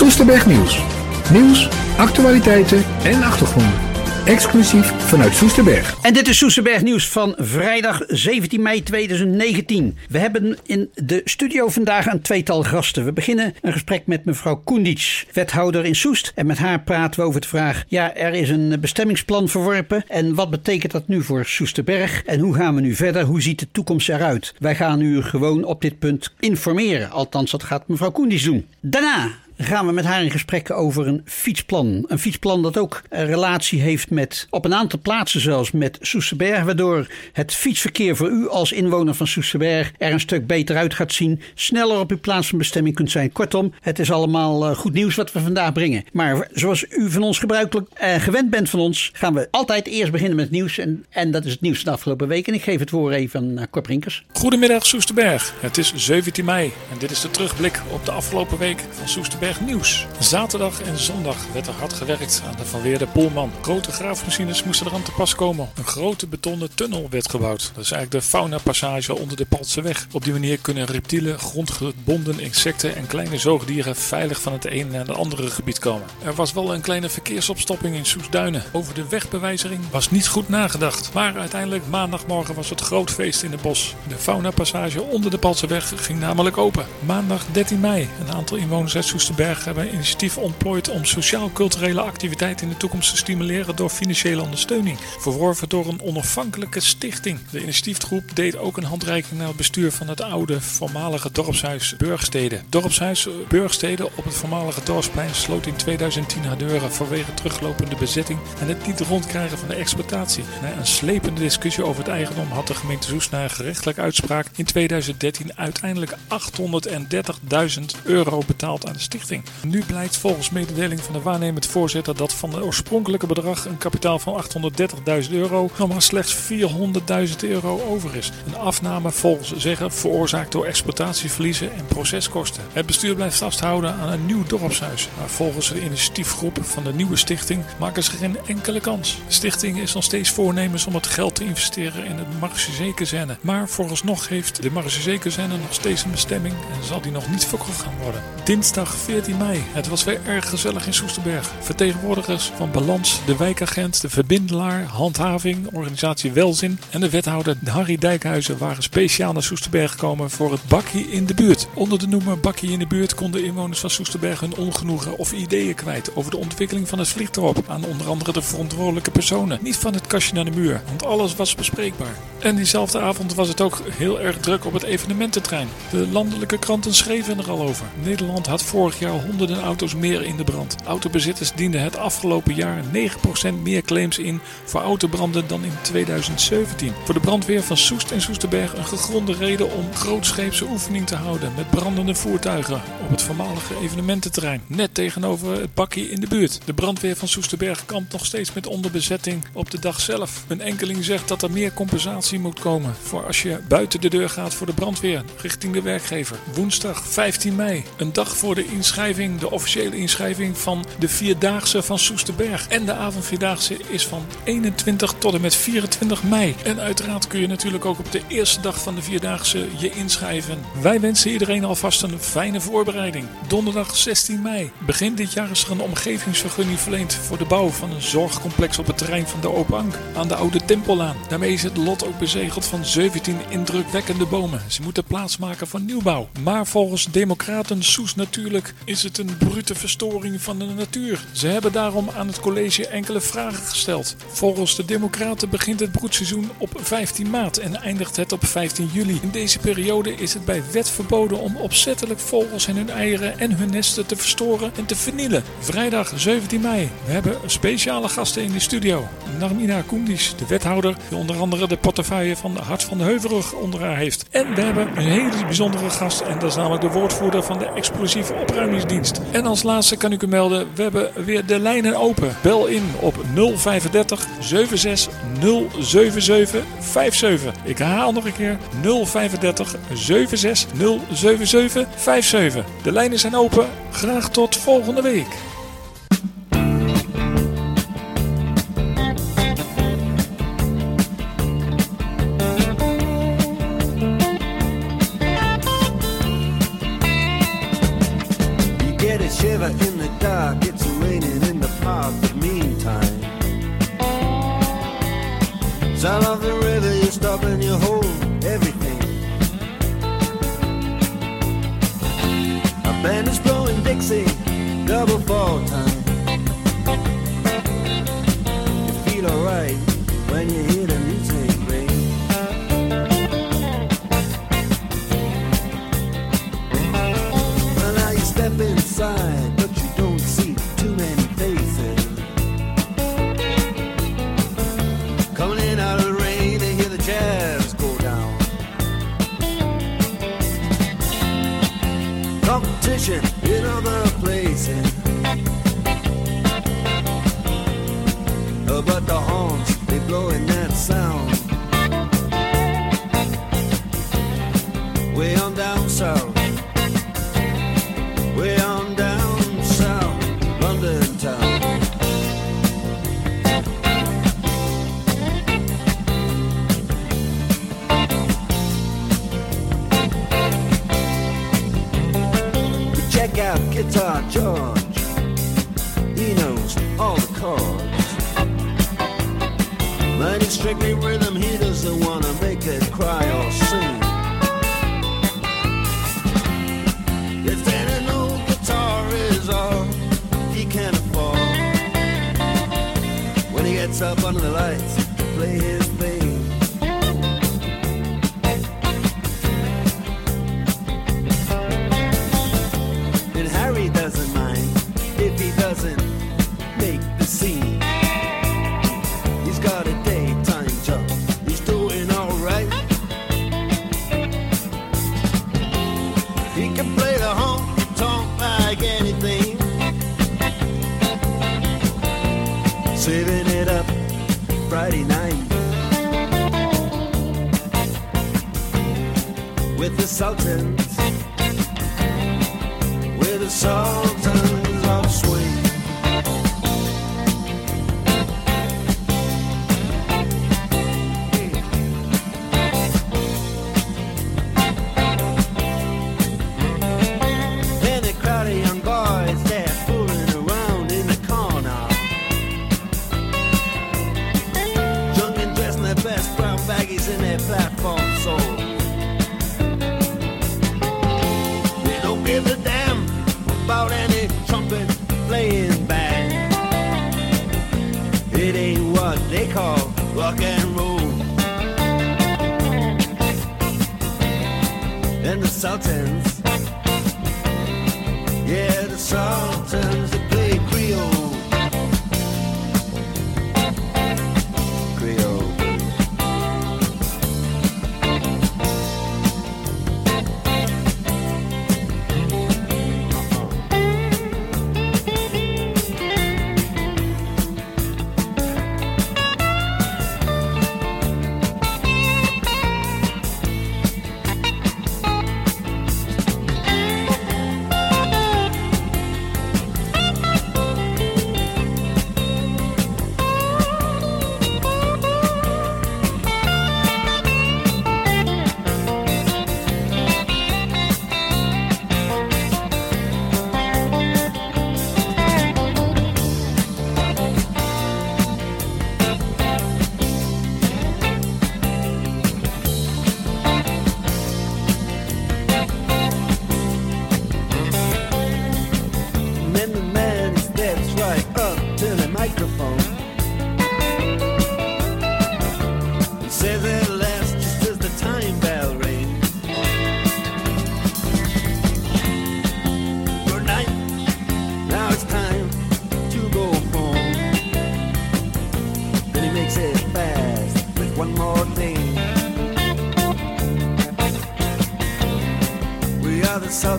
Soesterberg Nieuws. Nieuws, actualiteiten en achtergronden. Exclusief vanuit Soesterberg. En dit is Soesterberg Nieuws van vrijdag 17 mei 2019. We hebben in de studio vandaag een tweetal gasten. We beginnen een gesprek met mevrouw Koendits, wethouder in Soest. En met haar praten we over de vraag: ja, er is een bestemmingsplan verworpen. En wat betekent dat nu voor Soesterberg? En hoe gaan we nu verder? Hoe ziet de toekomst eruit? Wij gaan u gewoon op dit punt informeren. Althans, dat gaat mevrouw Koendits doen. Daarna gaan we met haar in gesprek over een fietsplan. Een fietsplan dat ook een relatie heeft met, op een aantal plaatsen zelfs, met Soesterberg. Waardoor het fietsverkeer voor u als inwoner van Soesterberg er een stuk beter uit gaat zien. Sneller op uw plaats van bestemming kunt zijn. Kortom, het is allemaal eh, goed nieuws wat we vandaag brengen. Maar zoals u van ons gebruikelijk uh, gewend bent van ons, gaan we altijd eerst beginnen met het nieuws. En, en dat is het nieuws van de afgelopen week. En ik geef het woord even aan Cor Brinkers. Goedemiddag Soesterberg. Het is 17 mei en dit is de terugblik op de afgelopen week van Soesterberg nieuws. Zaterdag en zondag werd er hard gewerkt aan de vanweerde Polman. Grote graafmachines moesten eraan te pas komen. Een grote betonnen tunnel werd gebouwd. Dat is eigenlijk de faunapassage onder de Paltseweg. Op die manier kunnen reptielen, grondgebonden insecten en kleine zoogdieren veilig van het ene naar het andere gebied komen. Er was wel een kleine verkeersopstopping in Soesduinen. Over de wegbewijzering was niet goed nagedacht. Maar uiteindelijk maandagmorgen was het groot feest in het bos. De faunapassage onder de Paltseweg ging namelijk open. Maandag 13 mei. Een aantal inwoners uit Soesterberg hebben een initiatief ontplooid om sociaal-culturele activiteiten in de toekomst te stimuleren door financiële ondersteuning. Verworven door een onafhankelijke stichting. De initiatiefgroep deed ook een handreiking naar het bestuur van het oude voormalige dorpshuis Burgstede. Dorpshuis Burgstede op het voormalige dorpsplein sloot in 2010 haar deuren vanwege teruglopende bezetting en het niet rondkrijgen van de exploitatie. Na een slepende discussie over het eigendom had de gemeente Soest na een gerechtelijke uitspraak in 2013 uiteindelijk 830.000 euro betaald aan de stichting. Nu blijkt volgens mededeling van de waarnemend voorzitter dat van het oorspronkelijke bedrag een kapitaal van 830.000 euro nog maar slechts 400.000 euro over is. Een afname volgens zeggen veroorzaakt door exploitatieverliezen en proceskosten. Het bestuur blijft vasthouden aan een nieuw dorpshuis, maar volgens de initiatiefgroep van de nieuwe stichting maken ze geen enkele kans. De stichting is nog steeds voornemens om het geld te investeren in het Marchezee-kazerne. Maar vooralsnog heeft de Marchezee-kazerne nog steeds een bestemming en zal die nog niet verkocht gaan worden. Dinsdag 14 mei. Het was weer erg gezellig in Soesterberg. Vertegenwoordigers van Balans, de wijkagent, de verbindelaar, handhaving, organisatie Welzin en de wethouder Harry Dijkhuizen waren speciaal naar Soesterberg gekomen voor het bakkie in de buurt. Onder de noemer bakkie in de buurt konden inwoners van Soesterberg hun ongenoegen of ideeën kwijt over de ontwikkeling van het vliegdorp aan onder andere de verantwoordelijke personen. Niet van het kastje naar de muur, want alles was bespreekbaar. En diezelfde avond was het ook heel erg druk op het evenemententrein. De landelijke kranten schreven er al over. Nederland had vorig jaar honderden auto's meer in de brand. Autobezitters dienden het afgelopen jaar 9% meer claims in voor autobranden dan in 2017. Voor de brandweer van Soest en Soesterberg een gegronde reden om grootscheepse oefening te houden met brandende voertuigen op het voormalige evenemententerrein. Net tegenover het bakkie in de buurt. De brandweer van Soesterberg kampt nog steeds met onderbezetting op de dag zelf. Een enkeling zegt dat er meer compensatie moet komen voor als je buiten de deur gaat voor de brandweer richting de werkgever. Woensdag 15 mei, een dag voor de inschrijving, de officiële inschrijving van de Vierdaagse van Soesterberg. En de avondvierdaagse is van 21 tot en met 24 mei. En uiteraard kun je natuurlijk ook op de eerste dag van de Vierdaagse je inschrijven. Wij wensen iedereen alvast een fijne voorbereiding. Donderdag 16 mei. Begin dit jaar is er een omgevingsvergunning verleend voor de bouw van een zorgcomplex op het terrein van de Open Ank aan de Oude Tempellaan. Daarmee is het lot ook bezegeld van 17 indrukwekkende bomen. Ze moeten plaatsmaken voor nieuwbouw. Maar volgens Democraten Soes natuurlijk is het een brute verstoring van de natuur. Ze hebben daarom aan het college enkele vragen gesteld. Volgens de Democraten begint het broedseizoen op 15 maart en eindigt het op 15 juli. In deze periode is het bij wet verboden om opzettelijk vogels en hun eieren en hun nesten te verstoren en te vernielen. Vrijdag 17 mei. We hebben speciale gasten in de studio. Narmina Koendis, de wethouder, die onder andere de portefeuille van Hart van de Heuvelrug onder haar heeft. En we hebben een hele bijzondere gast en dat is namelijk de woordvoerder van de explosieve En als laatste kan ik u melden, we hebben weer de lijnen open. Bel in op 035 76 077 57. Ik herhaal nog een keer 035 76 077 57. De lijnen zijn open. Graag tot volgende week. Sound of the river, you stop and you hold everything. A band is blowing Dixie, double fall time. London.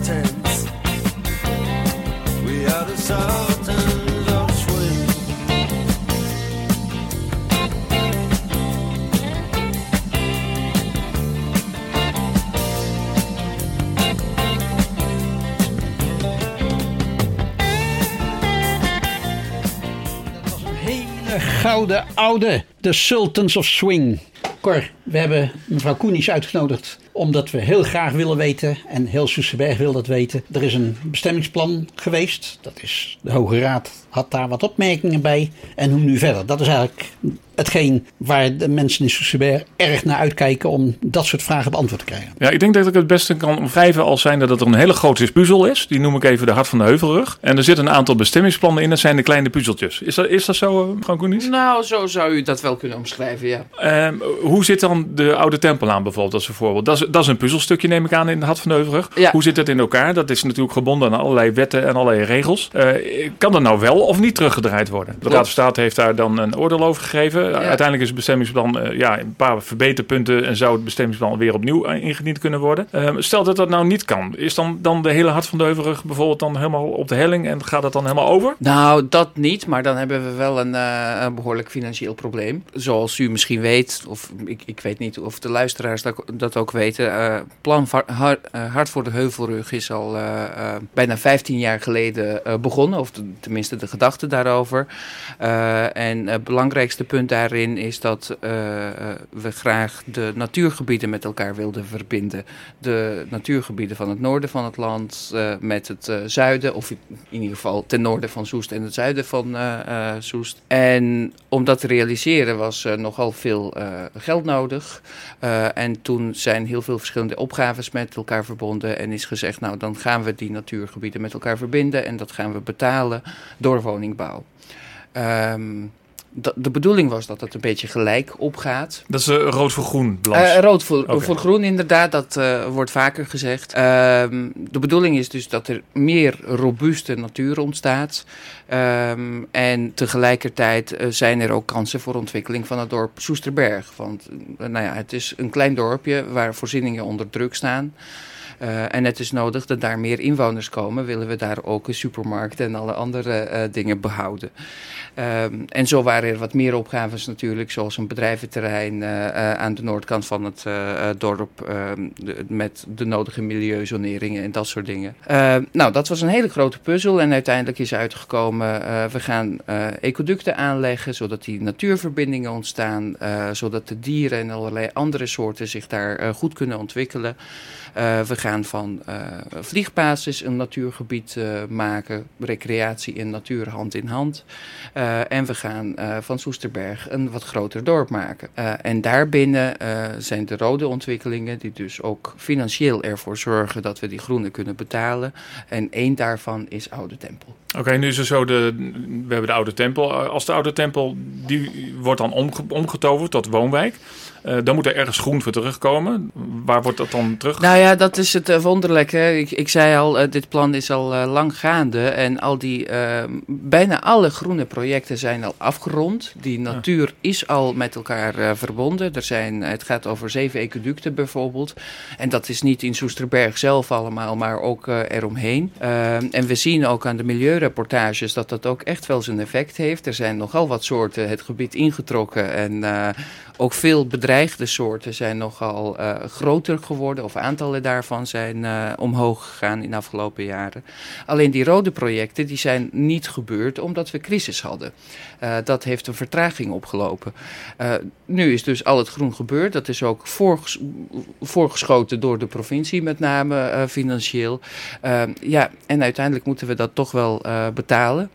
sultans. We are the sultans of swing. Dat was een hele gouden oude, de Sultans of Swing. Cor, we hebben mevrouw Koenies uitgenodigd omdat we heel graag willen weten, en heel Soesterberg wil dat weten. Er is een bestemmingsplan geweest. Dat is, de Hoge Raad had daar wat opmerkingen bij. En hoe nu verder? Dat is eigenlijk hetgeen waar de mensen in Soesterberg erg naar uitkijken om dat soort vragen beantwoord te krijgen. Ja, ik denk dat ik het beste kan omschrijven als zijnde dat er een hele grote puzzel is. Die noem ik even de hart van de heuvelrug. En er zitten een aantal bestemmingsplannen in. Dat zijn de kleine puzzeltjes. Is dat, is dat zo, uh, mevrouw Koenies? Nou, zo zou u dat wel kunnen omschrijven, ja. Ehm, hoe zit dan de oude tempel aan bijvoorbeeld als een voorbeeld? Dat is, dat is een puzzelstukje neem ik aan in de hart van de heuvelrug. Ja. Hoe zit het in elkaar? Dat is natuurlijk gebonden aan allerlei wetten en allerlei regels. Eh, kan dat nou wel of niet teruggedraaid worden? De Raad van State heeft daar dan een oordeel over gegeven. Uiteindelijk is het bestemmingsplan eh, ja, een paar verbeterpunten en zou het bestemmingsplan weer opnieuw eh, ingediend kunnen worden. Ehm, stel dat dat nou niet kan. Is dan, dan de hele hart van de heuvelrug bijvoorbeeld dan helemaal op de helling en gaat dat dan helemaal over? Nou, dat niet, maar dan hebben we wel een, een behoorlijk financieel probleem. Zoals u misschien weet, of ik, ik weet niet of de luisteraars dat, dat ook weten. Plan Hart, Hart voor de Heuvelrug is al bijna 15 jaar geleden begonnen, of tenminste de gedachte daarover. en het belangrijkste punt daarin is dat we graag de natuurgebieden met elkaar wilden verbinden. De natuurgebieden van het noorden van het land met het zuiden, of in ieder geval ten noorden van Soest en het zuiden van Soest. En om dat te realiseren was nogal veel geld nodig. en toen zijn heel veel verschillende opgaves met elkaar verbonden. En is gezegd, nou dan gaan we die natuurgebieden met elkaar verbinden. En dat gaan we betalen door woningbouw. Um, de bedoeling was dat het een beetje gelijk opgaat. Dat is uh, rood voor groen. Uh, rood voor, okay. voor, groen, inderdaad. Dat uh, wordt vaker gezegd. Um, de bedoeling is dus dat er meer robuuste natuur ontstaat. Um, en tegelijkertijd zijn er ook kansen voor ontwikkeling van het dorp Soesterberg. Want nou ja, het is een klein dorpje waar voorzieningen onder druk staan. Uh, en het is nodig dat daar meer inwoners komen. Willen we daar ook een supermarkt en alle andere uh, dingen behouden. Um, en zo waren er wat meer opgaves natuurlijk, zoals een bedrijventerrein uh, aan de noordkant van het dorp. De, met de nodige milieuzoneringen en dat soort dingen. nou, dat was een hele grote puzzel. En uiteindelijk is uitgekomen, we gaan ecoducten aanleggen, zodat die natuurverbindingen ontstaan. zodat de dieren en allerlei andere soorten zich daar goed kunnen ontwikkelen. Uh, we gaan van uh, vliegbasis een natuurgebied uh, maken, recreatie en natuur hand in hand. en we gaan van Soesterberg een wat groter dorp maken. en daarbinnen zijn de rode ontwikkelingen die dus ook financieel ervoor zorgen dat we die groene kunnen betalen. En één daarvan is Oude Tempel. Oké, nu is er zo de, we hebben de Oude Tempel. Als de Oude Tempel, die wordt dan omge, omgetoverd tot woonwijk. Uh, dan moet er ergens groen voor terugkomen. Waar wordt dat dan terug? Nou ja, dat is het uh, wonderlijke. Ik, ik zei al, uh, dit plan is al lang gaande. En al die, bijna alle groene projecten zijn al afgerond. Die natuur ja. is al met elkaar verbonden. Er zijn, het gaat over zeven ecoducten bijvoorbeeld. En dat is niet in Soesterberg zelf allemaal, maar ook eromheen. en we zien ook aan de milieureportages dat dat ook echt wel zijn effect heeft. Er zijn nogal wat soorten het gebied ingetrokken. En ook veel bedreigde soorten zijn nogal uh, groter geworden, of aantallen daarvan zijn uh, omhoog gegaan in de afgelopen jaren. Alleen die rode projecten die zijn niet gebeurd omdat we crisis hadden. Uh, dat heeft een vertraging opgelopen. nu is dus al het groen gebeurd. Dat is ook voorges voorgeschoten door de provincie, met name financieel. ja, en uiteindelijk moeten we dat toch wel betalen.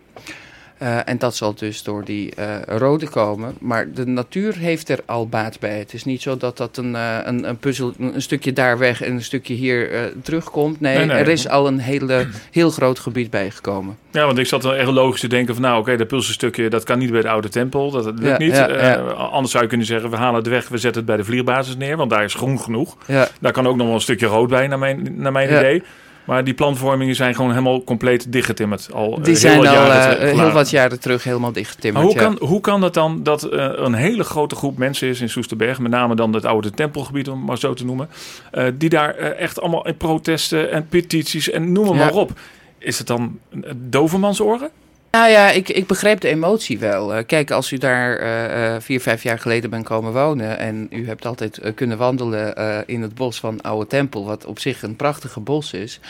Uh, en dat zal dus door die uh, rode komen. Maar de natuur heeft er al baat bij. Het is niet zo dat dat een, uh, een, een puzzel, een stukje daar weg en een stukje hier terugkomt. Nee, nee, nee, er is al een hele, heel groot gebied bijgekomen. Ja, want ik zat wel echt logisch te denken van nou oké, okay, dat puzzelstukje dat kan niet bij de oude tempel. Dat, dat lukt ja, niet. Ja, ja. anders zou je kunnen zeggen we halen het weg, we zetten het bij de vliegbasis neer. Want daar is groen genoeg. Daar kan ook nog wel een stukje rood bij naar mijn, naar mijn idee. Maar die planvormingen zijn gewoon helemaal compleet dichtgetimmerd. Al die zijn al uh, heel wat jaren terug helemaal dichtgetimmerd. Maar hoe, ja. kan, hoe kan het dan dat uh, een hele grote groep mensen is in Soesterberg, met name dan het oude tempelgebied, om maar zo te noemen, uh, die daar echt allemaal in protesten en petities en noem maar, ja. maar op. Is het dan dovermansoren? Nou ja, ik, ik begreep de emotie wel. Eh, kijk, als u daar eh, eh, vier, vijf jaar geleden bent komen wonen en u hebt altijd kunnen wandelen in het bos van Oude Tempel, wat op zich een prachtige bos is.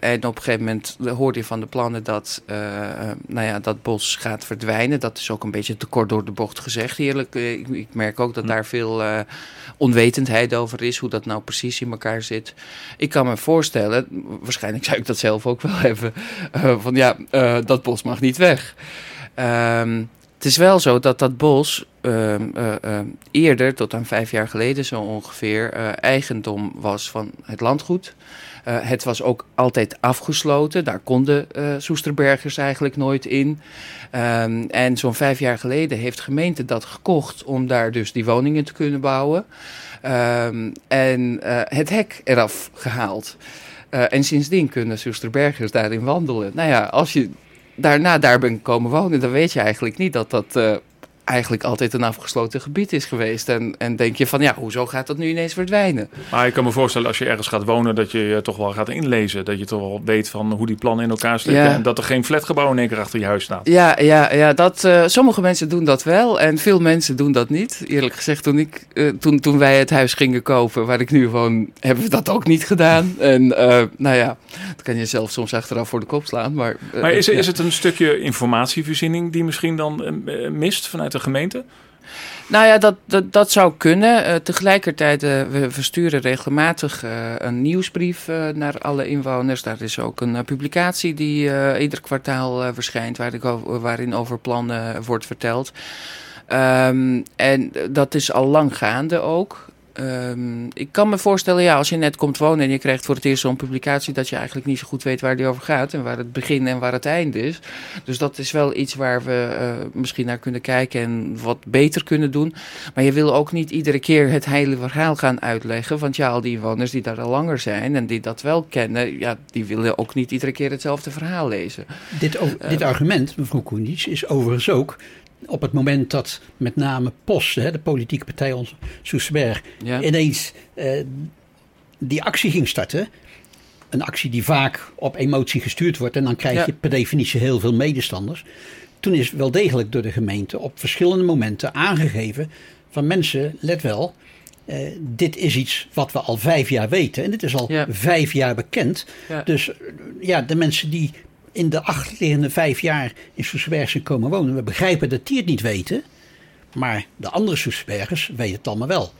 En op een gegeven moment hoorde je van de plannen dat nou ja, dat bos gaat verdwijnen. Dat is ook een beetje te kort door de bocht gezegd, eerlijk. Ik, ik merk ook dat daar veel onwetendheid over is, hoe dat nou precies in elkaar zit. Ik kan me voorstellen, waarschijnlijk zou ik dat zelf ook wel hebben, eh, van ja, eh, dat bos mag niet weg. Ehm, het is wel zo dat dat bos ehm, eh, eerder, tot aan vijf jaar geleden zo ongeveer, eigendom was van het landgoed. Eh, het was ook altijd afgesloten. Daar konden eh, Soesterbergers eigenlijk nooit in. Ehm, en zo'n vijf jaar geleden heeft de gemeente dat gekocht om daar dus die woningen te kunnen bouwen. Ehm, en eh, het hek eraf gehaald. Eh, en sindsdien kunnen Soesterbergers daarin wandelen. Nou ja, als je daarna daar bent komen wonen, dan weet je eigenlijk niet dat dat eigenlijk altijd een afgesloten gebied is geweest. En, en denk je van, ja, hoezo gaat dat nu ineens verdwijnen? Maar ik kan me voorstellen als je ergens gaat wonen dat je je toch wel gaat inlezen. Dat je toch wel weet van hoe die plannen in elkaar steken. Ja. En dat er geen flatgebouw in één keer achter je huis staat. Ja, ja, ja dat, eh, sommige mensen doen dat wel en veel mensen doen dat niet. Eerlijk gezegd, toen, ik, eh, toen, toen wij het huis gingen kopen waar ik nu woon, hebben we dat ook niet gedaan. En eh, nou ja, dat kan je zelf soms achteraf voor de kop slaan. Maar, eh, Maar is, ja. is het een stukje informatievoorziening die misschien dan eh, mist vanuit de gemeente? Nou ja, dat, dat, dat zou kunnen. Eh, tegelijkertijd, eh, we versturen regelmatig eh, een nieuwsbrief naar alle inwoners. Daar is ook een publicatie die ieder kwartaal verschijnt, waarin over plannen wordt verteld. Ehm, en dat is al lang gaande ook. Ehm, ik kan me voorstellen, ja, als je net komt wonen en je krijgt voor het eerst zo'n publicatie, dat je eigenlijk niet zo goed weet waar die over gaat en waar het begin en waar het einde is. Dus dat is wel iets waar we eh, misschien naar kunnen kijken en wat beter kunnen doen. Maar je wil ook niet iedere keer het hele verhaal gaan uitleggen. Want ja, al die inwoners die daar al langer zijn en die dat wel kennen, ja, die willen ook niet iedere keer hetzelfde verhaal lezen. Dit, dit argument, mevrouw Koenits, is overigens ook op het moment dat met name POS, hè, de politieke partij ons Soesterberg, Ja. ineens eh, die actie ging starten. Een actie die vaak op emotie gestuurd wordt en dan krijg Ja. je per definitie heel veel medestanders. Toen is wel degelijk door de gemeente op verschillende momenten aangegeven van mensen, let wel, eh, dit is iets wat we al vijf jaar weten en dit is al Ja. vijf jaar bekend. Dus ja, de mensen die in de achterliggende vijf jaar in Soesterberg zijn komen wonen, we begrijpen dat die het niet weten. Maar de andere Soesterbergers weten het allemaal wel.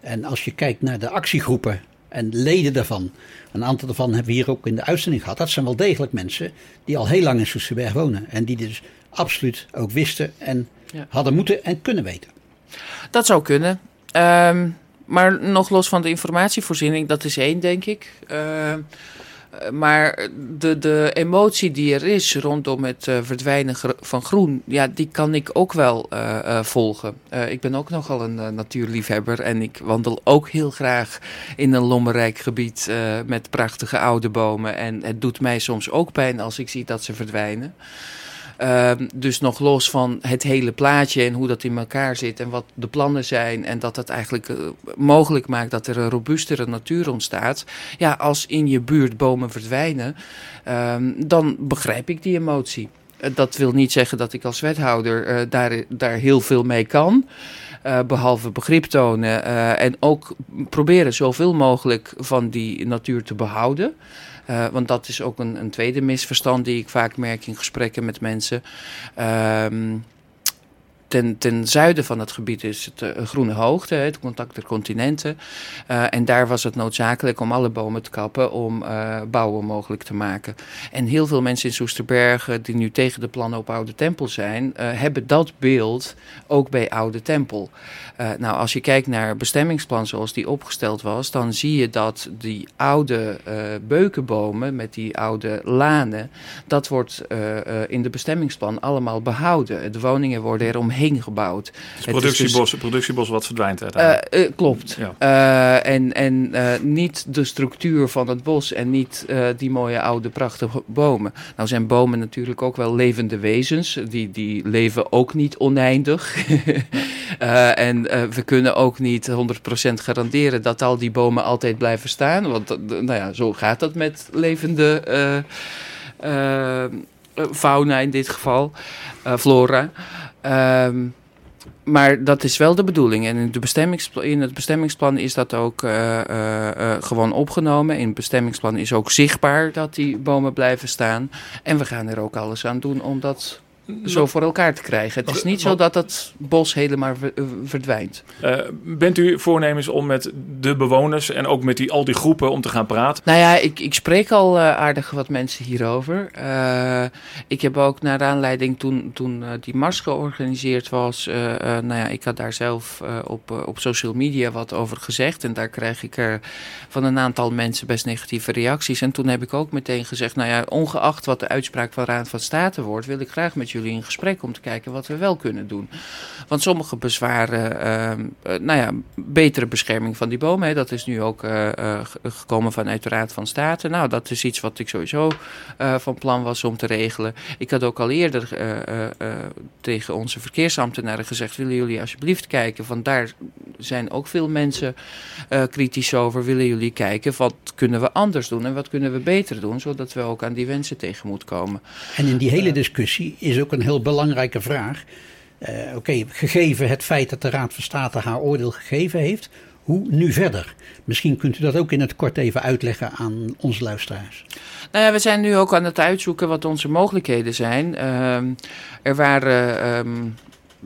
En als je kijkt naar de actiegroepen en leden daarvan, een aantal daarvan hebben we hier ook in de uitzending gehad. Dat zijn wel degelijk mensen die al heel lang in Soesterberg wonen. En die dus absoluut ook wisten en Ja. hadden moeten en kunnen weten. Dat zou kunnen. Ehm, maar nog los van de informatievoorziening, dat is één, denk ik. Ehm, eh, maar de, de emotie die er is rondom het eh, verdwijnen van groen, ja, die kan ik ook wel eh, eh, volgen. Eh, ik ben ook nogal een eh, natuurliefhebber en ik wandel ook heel graag in een lommerrijk gebied eh, met prachtige oude bomen. En het doet mij soms ook pijn als ik zie dat ze verdwijnen. Ehm, dus nog los van het hele plaatje en hoe dat in elkaar zit en wat de plannen zijn en dat het eigenlijk eh, mogelijk maakt dat er een robuustere natuur ontstaat. Ja, als in je buurt bomen verdwijnen, ehm, dan begrijp ik die emotie. Eh, Dat wil niet zeggen dat ik als wethouder eh, daar, daar heel veel mee kan. Eh, behalve begrip tonen en ook proberen zoveel mogelijk van die natuur te behouden. Eh, want dat is ook een, een tweede misverstand die ik vaak merk in gesprekken met mensen. Ehm, ten, ten zuiden van het gebied is het eh, groene hoogte, het contact der continenten. Eh, en daar was het noodzakelijk om alle bomen te kappen om eh, bouwen mogelijk te maken. En heel veel mensen in Soesterbergen die nu tegen de plannen op Oude Tempel zijn, hebben dat beeld ook bij Oude Tempel. Nou, als je kijkt naar bestemmingsplan zoals die opgesteld was, dan zie je dat die oude beukenbomen met die oude lanen, dat wordt in de bestemmingsplan allemaal behouden. De woningen worden er gebouwd. Het Het is productiebos, het productiebos wat verdwijnt uiteindelijk. Eh, eh, klopt. Ja. Eh, en en eh, niet de structuur van het bos en niet eh, die mooie oude prachtige bomen. Nou zijn bomen natuurlijk ook wel levende wezens. Die, die leven ook niet oneindig. Eh, en eh, we kunnen ook niet 100% garanderen dat al die bomen altijd blijven staan. Want eh, nou ja, zo gaat dat met levende... eh, eh, eh, fauna in dit geval, eh, flora. Ehm, maar dat is wel de bedoeling. En in, in het bestemmingsplan is dat ook eh, eh, eh, gewoon opgenomen. In het bestemmingsplan is ook zichtbaar dat die bomen blijven staan. En we gaan er ook alles aan doen om dat zo voor elkaar te krijgen. Het is niet zo dat het bos helemaal eh, verdwijnt. Eh, bent u voornemens om met de bewoners en ook met die, al die groepen om te gaan praten? Nou ja, ik, ik spreek al eh, aardig wat mensen hierover. Ik heb ook naar aanleiding toen, toen die mars georganiseerd was. nou ja, ik had daar zelf op, op social media wat over gezegd. En daar krijg ik er van een aantal mensen best negatieve reacties. En toen heb ik ook meteen gezegd, nou ja, ongeacht wat de uitspraak van Raad van State wordt, wil ik graag met jullie in gesprek om te kijken wat we wel kunnen doen. Want sommige bezwaren, ehm, eh, nou ja, betere bescherming van die bomen. Hè, dat is nu ook eh, eh, ge- gekomen vanuit de Raad van State. Nou, dat is iets wat ik sowieso van plan was om te regelen. Ik had ook al eerder tegen onze verkeersambtenaren gezegd: willen jullie alsjeblieft kijken? Want daar zijn ook veel mensen kritisch over. Willen jullie kijken wat kunnen we anders doen en wat kunnen we beter doen, zodat we ook aan die wensen tegen moeten komen. En in die hele discussie is ook een heel belangrijke vraag. Eh, Oké, gegeven het feit dat de Raad van State haar oordeel gegeven heeft, hoe nu verder? Misschien kunt u dat ook in het kort even uitleggen aan onze luisteraars. Nou ja, we zijn nu ook aan het uitzoeken wat onze mogelijkheden zijn. Ehm, er waren, ehm,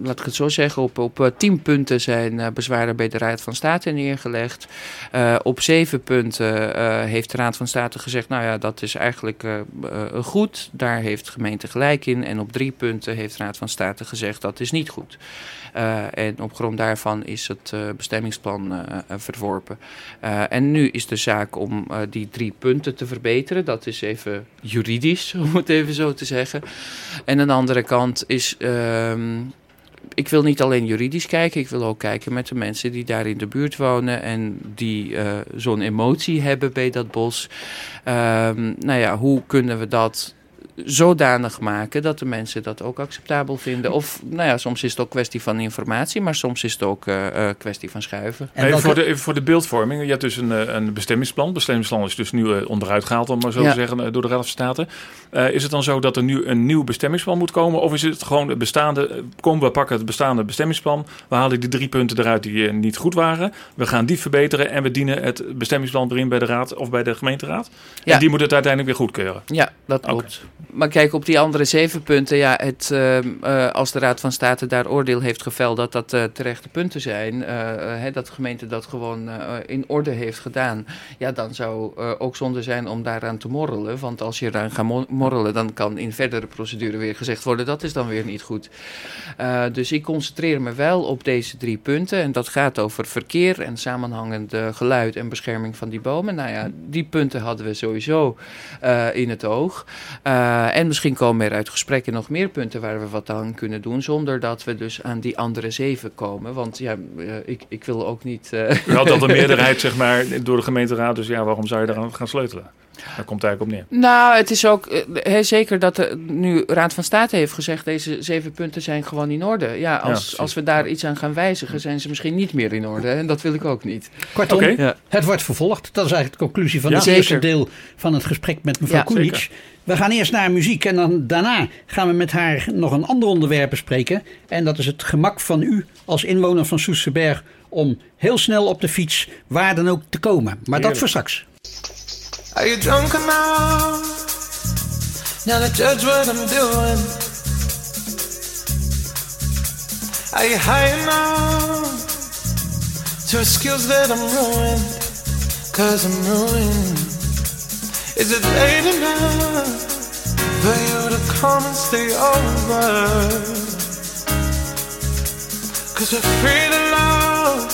laat ik het zo zeggen, op, op eh, tien punten zijn eh, bezwaren bij de Raad van State neergelegd. Eh, op zeven punten heeft de Raad van State gezegd, nou ja, dat is eigenlijk goed. Daar heeft de gemeente gelijk in. En op drie punten heeft de Raad van State gezegd, dat is niet goed. En op grond daarvan is het bestemmingsplan verworpen. En nu is de zaak om die drie punten te verbeteren. Dat is even juridisch, om het even zo te zeggen. En aan de andere kant is. ehm, ik wil niet alleen juridisch kijken, ik wil ook kijken met de mensen die daar in de buurt wonen en die eh, zo'n emotie hebben bij dat bos. Ehm, nou ja, hoe kunnen we dat zodanig maken dat de mensen dat ook acceptabel vinden? Of, nou ja, soms is het ook kwestie van informatie, maar soms is het ook eh, eh, kwestie van schuiven. En even, voor de, even voor de beeldvorming. Je hebt dus een, eh, een bestemmingsplan. Bestemmingsplan is dus nu onderuit gehaald, om maar zo Ja. te zeggen, door de Raad van State. Eh, is het dan zo dat er nu een nieuw bestemmingsplan moet komen? Of is het gewoon het bestaande, kom we pakken het bestaande bestemmingsplan. We halen die drie punten eruit die niet goed waren. We gaan die verbeteren en we dienen het bestemmingsplan weer in bij de Raad of bij de gemeenteraad. Ja. En die moet het uiteindelijk weer goedkeuren. Ja, dat klopt. Maar kijk, op die andere zeven punten, ja, het, ehm, eh, als de Raad van State daar oordeel heeft geveld dat dat eh, terechte punten zijn, eh, dat de gemeente dat gewoon in orde heeft gedaan, ja, dan zou ook zonde zijn om daaraan te morrelen. Want als je eraan gaat mo- morrelen, dan kan in verdere procedure weer gezegd worden, dat is dan weer niet goed. Dus ik concentreer me wel op deze drie punten. En dat gaat over verkeer en samenhangend geluid en bescherming van die bomen. Nou ja, die punten hadden we sowieso in het oog. Eh, en misschien komen er uit gesprekken nog meer punten waar we wat aan kunnen doen. Zonder dat we dus aan die andere zeven komen. Want ja, eh, ik, ik wil ook niet. eh, U had al de meerderheid zeg maar, door de gemeenteraad. Dus ja, waarom zou je eraan gaan sleutelen? Daar komt het eigenlijk op neer. Nou, het is ook eh, zeker dat de nu Raad van State heeft gezegd... deze zeven punten zijn gewoon in orde. Ja, als, als we daar iets aan gaan wijzigen... zijn ze misschien niet meer in orde. En dat wil ik ook niet. Kortom. Ja. het wordt vervolgd. Dat is eigenlijk de conclusie van Ja, het zeker. eerste deel van het gesprek met mevrouw Ja. We gaan eerst naar muziek en dan daarna gaan we met haar nog een ander onderwerp bespreken. En dat is het gemak van u als inwoner van Soesterberg om heel snel op de fiets waar dan ook te komen. Maar dat voor straks. Are you drunk enough now to judge what I'm doing? Are you high enough to that I'm ruined? Cause I'm ruined. Is it late enough for you to come and stay over? Cause we're free to love,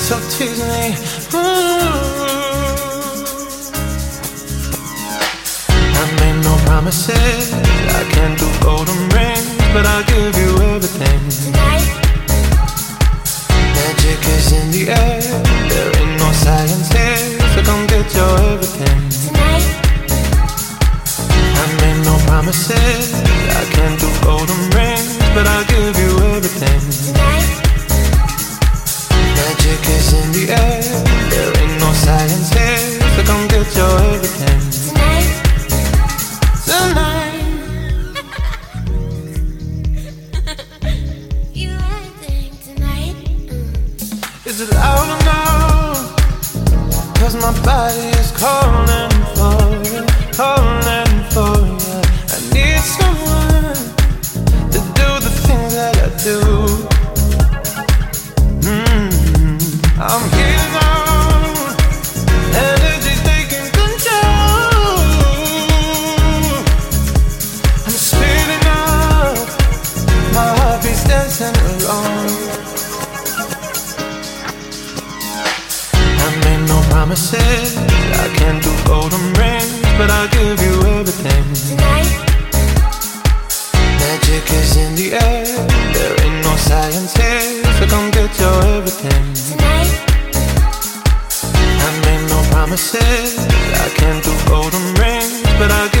so tease me. Ooh. I made no promises. I can't do golden rings, but I'll give you everything. Tonight. Magic is in the air. There ain't no science here, so come get your everything. No promises. I can't do golden rings, but I'll give you everything. Tonight. Magic is in the air. There ain't no science here, so come get your everything. Tonight. Tonight. Mm. Is it loud or not? Cause my body is calling for you, calling Mm-hmm. promises. I can't do golden rings, but I'll give you everything. Everything. I made no promises. I can't do golden rings, but I'll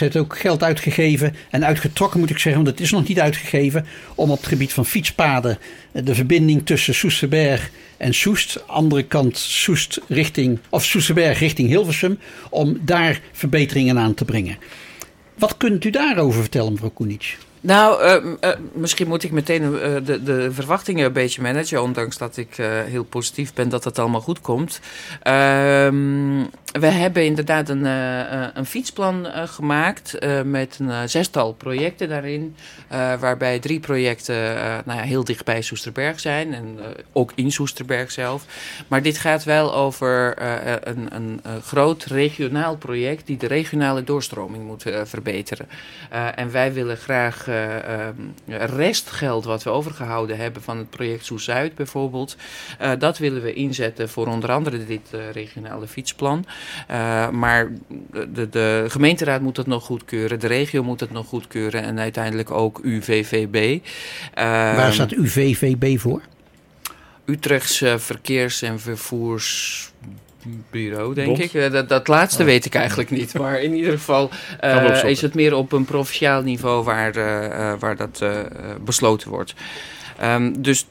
Soest heeft ook geld uitgegeven en uitgetrokken moet ik zeggen, want het is nog niet uitgegeven, om op het gebied van fietspaden eh, de verbinding tussen Soesterberg en Soest, andere kant Soest richting, of Soesterberg richting Hilversum, om daar verbeteringen aan te brengen. Wat kunt u daarover vertellen, mevrouw Koenic? Nou, eh, eh, misschien moet ik meteen de, de verwachtingen een beetje managen, ondanks dat ik heel positief ben dat het allemaal goed komt. We hebben inderdaad een, eh, eh, een fietsplan eh, gemaakt met een zestal projecten daarin, waarbij drie projecten nou ja, heel dicht bij Soesterberg zijn en ook in Soesterberg zelf. Maar dit gaat wel over een, een, groot regionaal project die de regionale doorstroming moet verbeteren. En wij willen graag eh, ehm, restgeld wat we overgehouden hebben van het project Soes-Zuid bijvoorbeeld, dat willen we inzetten voor onder andere dit regionale fietsplan. Eh, maar de, de gemeenteraad moet het nog goedkeuren, de regio moet het nog goedkeuren en uiteindelijk ook UVVB. Waar Ehm, staat UVVB voor? Utrechtse Verkeers- en Vervoersbureau, denk Bond? ik. Eh, Dat, dat laatste weet ik eigenlijk niet. Maar in ieder geval eh, is het meer op een provinciaal niveau waar, eh, eh, waar dat eh, eh, besloten wordt. Ehm, dus eh,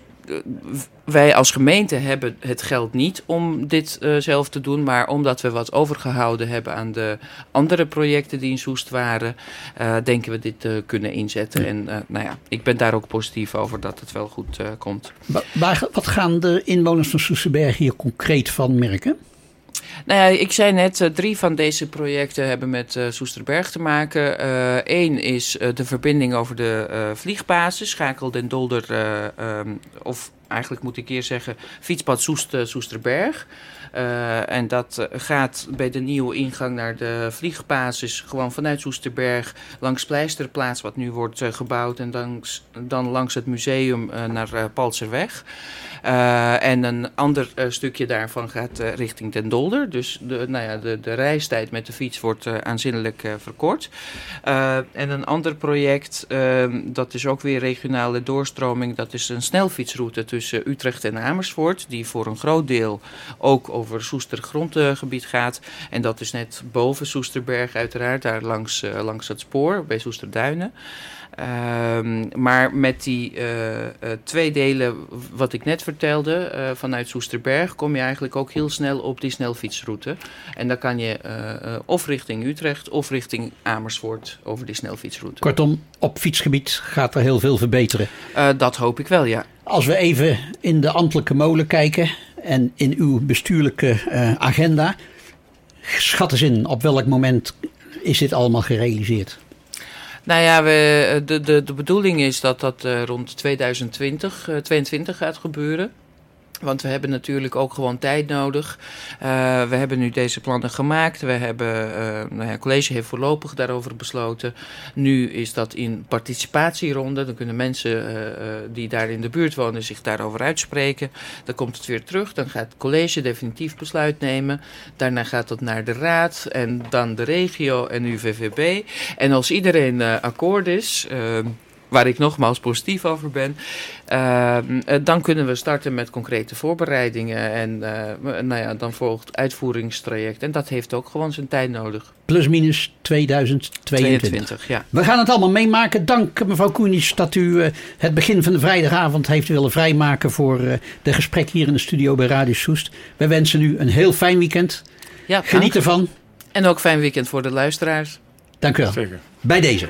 wij als gemeente hebben het geld niet om dit eh, zelf te doen, maar omdat we wat overgehouden hebben aan de andere projecten die in Soest waren, eh, denken we dit te kunnen inzetten. En eh, nou ja, ik ben daar ook positief over dat het wel goed eh, komt. Wa- Waar, wat gaan de inwoners van Soesterberg hier concreet van merken? Nou ja, ik zei net, eh, drie van deze projecten hebben met eh, Soesterberg te maken. Eén is eh, de verbinding over de vliegbasis, Schakel den Dolder, eh, ehm, of eigenlijk moet ik hier zeggen, fietspad Soest, eh, Soesterberg. Eh, en dat eh, gaat bij de nieuwe ingang naar de vliegbasis gewoon vanuit Soesterberg langs Pleisterplaats, wat nu wordt gebouwd, en dan, langs het museum naar Palserweg. En een ander stukje daarvan gaat richting Den Dolder. Dus de, nou ja, de, de reistijd met de fiets wordt aanzienlijk verkort. En een ander project, ehm, dat is ook weer regionale doorstroming. Dat is een snelfietsroute tussen tussen Utrecht en Amersfoort, die voor een groot deel ook over Soester grondgebied gaat. En dat is net boven Soesterberg uiteraard, daar langs, uh, langs het spoor bij Soesterduinen. Ehm, maar met die uh, uh, twee delen, wat ik net vertelde, uh, vanuit Soesterberg, kom je eigenlijk ook heel snel op die snelfietsroute. En dan kan je of richting Utrecht of richting Amersfoort over die snelfietsroute. Kortom, op fietsgebied gaat er heel veel verbeteren. dat hoop ik wel, ja. Als we even in de ambtelijke molen kijken en in uw bestuurlijke agenda, schat eens in op welk moment is dit allemaal gerealiseerd? Nou ja, we, de, de, de bedoeling is dat dat uh, rond 2020, uh, 22 gaat gebeuren. Want we hebben natuurlijk ook gewoon tijd nodig. Uh, we hebben nu deze plannen gemaakt. We hebben, uh, nou ja, het college heeft voorlopig daarover besloten. Nu is dat in participatieronde. Dan kunnen mensen uh, die daar in de buurt wonen zich daarover uitspreken. Dan komt het weer terug. Dan gaat het college definitief besluit nemen. Daarna gaat het naar de raad en dan de regio en UVVB. En als iedereen akkoord is waar ik nogmaals positief over ben. Uh, dan kunnen we starten met concrete voorbereidingen. En uh, nou ja, dan volgt het uitvoeringstraject. En dat heeft ook gewoon zijn tijd nodig. Plus minus 2022. 22, ja. We gaan het allemaal meemaken. Dank mevrouw Koenisch dat u uh, het begin van de vrijdagavond heeft willen vrijmaken voor de gesprek hier in de studio bij Radio Soest. Wij wensen u een heel fijn weekend. Ja, Geniet ervan. En ook fijn weekend voor de luisteraars. Dank u wel. Zeker. Bij deze.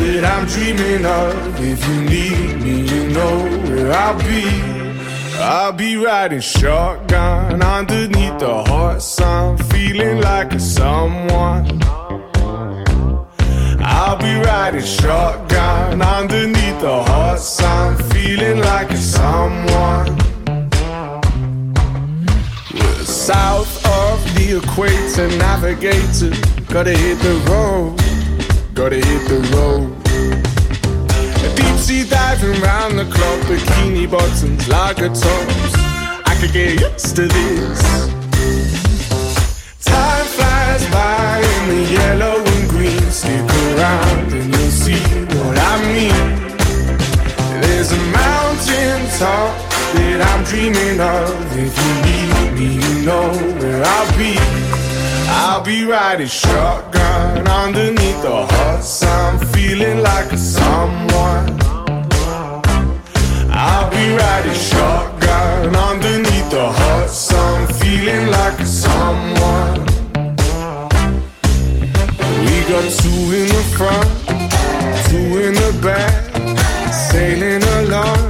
that I'm dreaming of. If you need me, you know where I'll be. I'll be riding shotgun underneath the hot sun, feeling like a someone. I'll be riding shotgun underneath the hot sun, feeling like a someone. We're south of the equator, navigator, gotta hit the road gotta hit the road. Deep sea diving round the clock, bikini bottoms, lager tops. I could get used to this. Time flies by in the yellow and green. Stick around and you'll see what I mean. There's a mountain top that I'm dreaming of. If you need me, you know where I'll be. I'll be riding shotgun underneath the hot sun, feeling like a someone. I'll be riding shotgun underneath the hot sun, feeling like a someone. We got two in the front, two in the back, sailing along,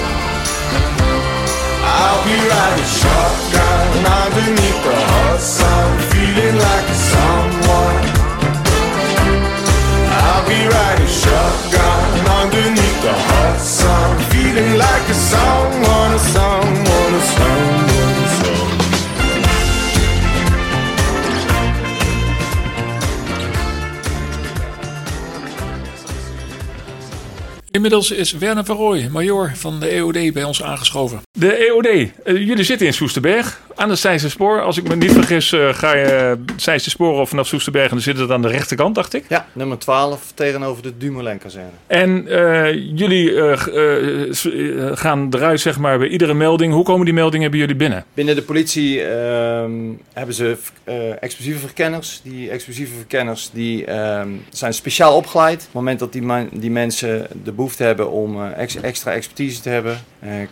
I'll be riding shotgun underneath the hot sun, feeling like someone. I'll be riding shotgun underneath the hot sun, feeling like a someone, a someone, a someone. Inmiddels is Werner van Rooij, major van de EOD, bij ons aangeschoven. De EOD, uh, jullie zitten in Soesterberg. Aan het Zeisse spoor. Als ik me niet vergis, eh, ga je Zeisse spoor vanaf Soesterberg en dan zit het aan de rechterkant, dacht ik. Ja, nummer 12 tegenover de Dumoulin-kazerne. En eh, jullie eh, gaan eruit, zeg maar, bij iedere melding. Hoe komen die meldingen bij jullie binnen? Binnen de politie ehm, hebben ze explosieve verkenners. Die explosieve verkenners die, ehm, zijn speciaal opgeleid. Op het moment dat die, die mensen de behoefte hebben om ex- extra expertise te hebben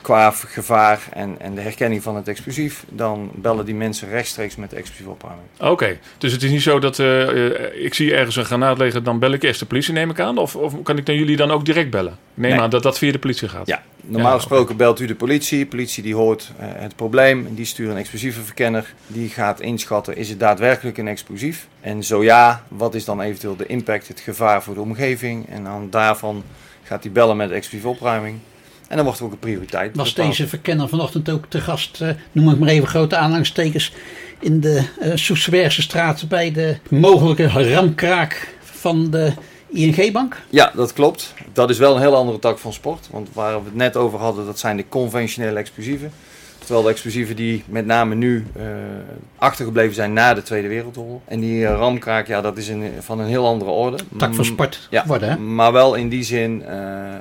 qua v- gevaar en, en de herkenning van het explosief, dan bellen die mensen rechtstreeks met de explosieve opruiming. Oké, dus het is niet zo dat eh, eh, ik zie ergens een granaat liggen, dan bel ik eerst de politie, neem ik aan? Of, of kan ik dan jullie dan ook direct bellen? Ik neem Nee. aan dat dat via de politie gaat. Ja, normaal Ja, gesproken belt u de politie. De politie die hoort eh, het probleem. Die stuurt een explosieve verkenner. Die gaat inschatten, is het daadwerkelijk een explosief? En zo ja, wat is dan eventueel de impact, het gevaar voor de omgeving? En dan daarvan gaat hij bellen met de explosieve opruiming. En dan wordt er ook een prioriteit. Was bepaald. deze verkenner vanochtend ook te gast, eh, noem het maar even grote aanhalingstekens, in de Soesterbergse straat bij de mogelijke ramkraak van de ING-bank? Ja, dat klopt. Dat is wel een heel andere tak van sport. Want waar we het net over hadden, dat zijn de conventionele explosieven. Terwijl de explosieven die met name nu eh, achtergebleven zijn na de Tweede Wereldoorlog. En die eh, ramkraak, ja, dat is een, van een heel andere orde. Tak van Mm, sport Ja, geworden, hè? maar wel in die zin eh,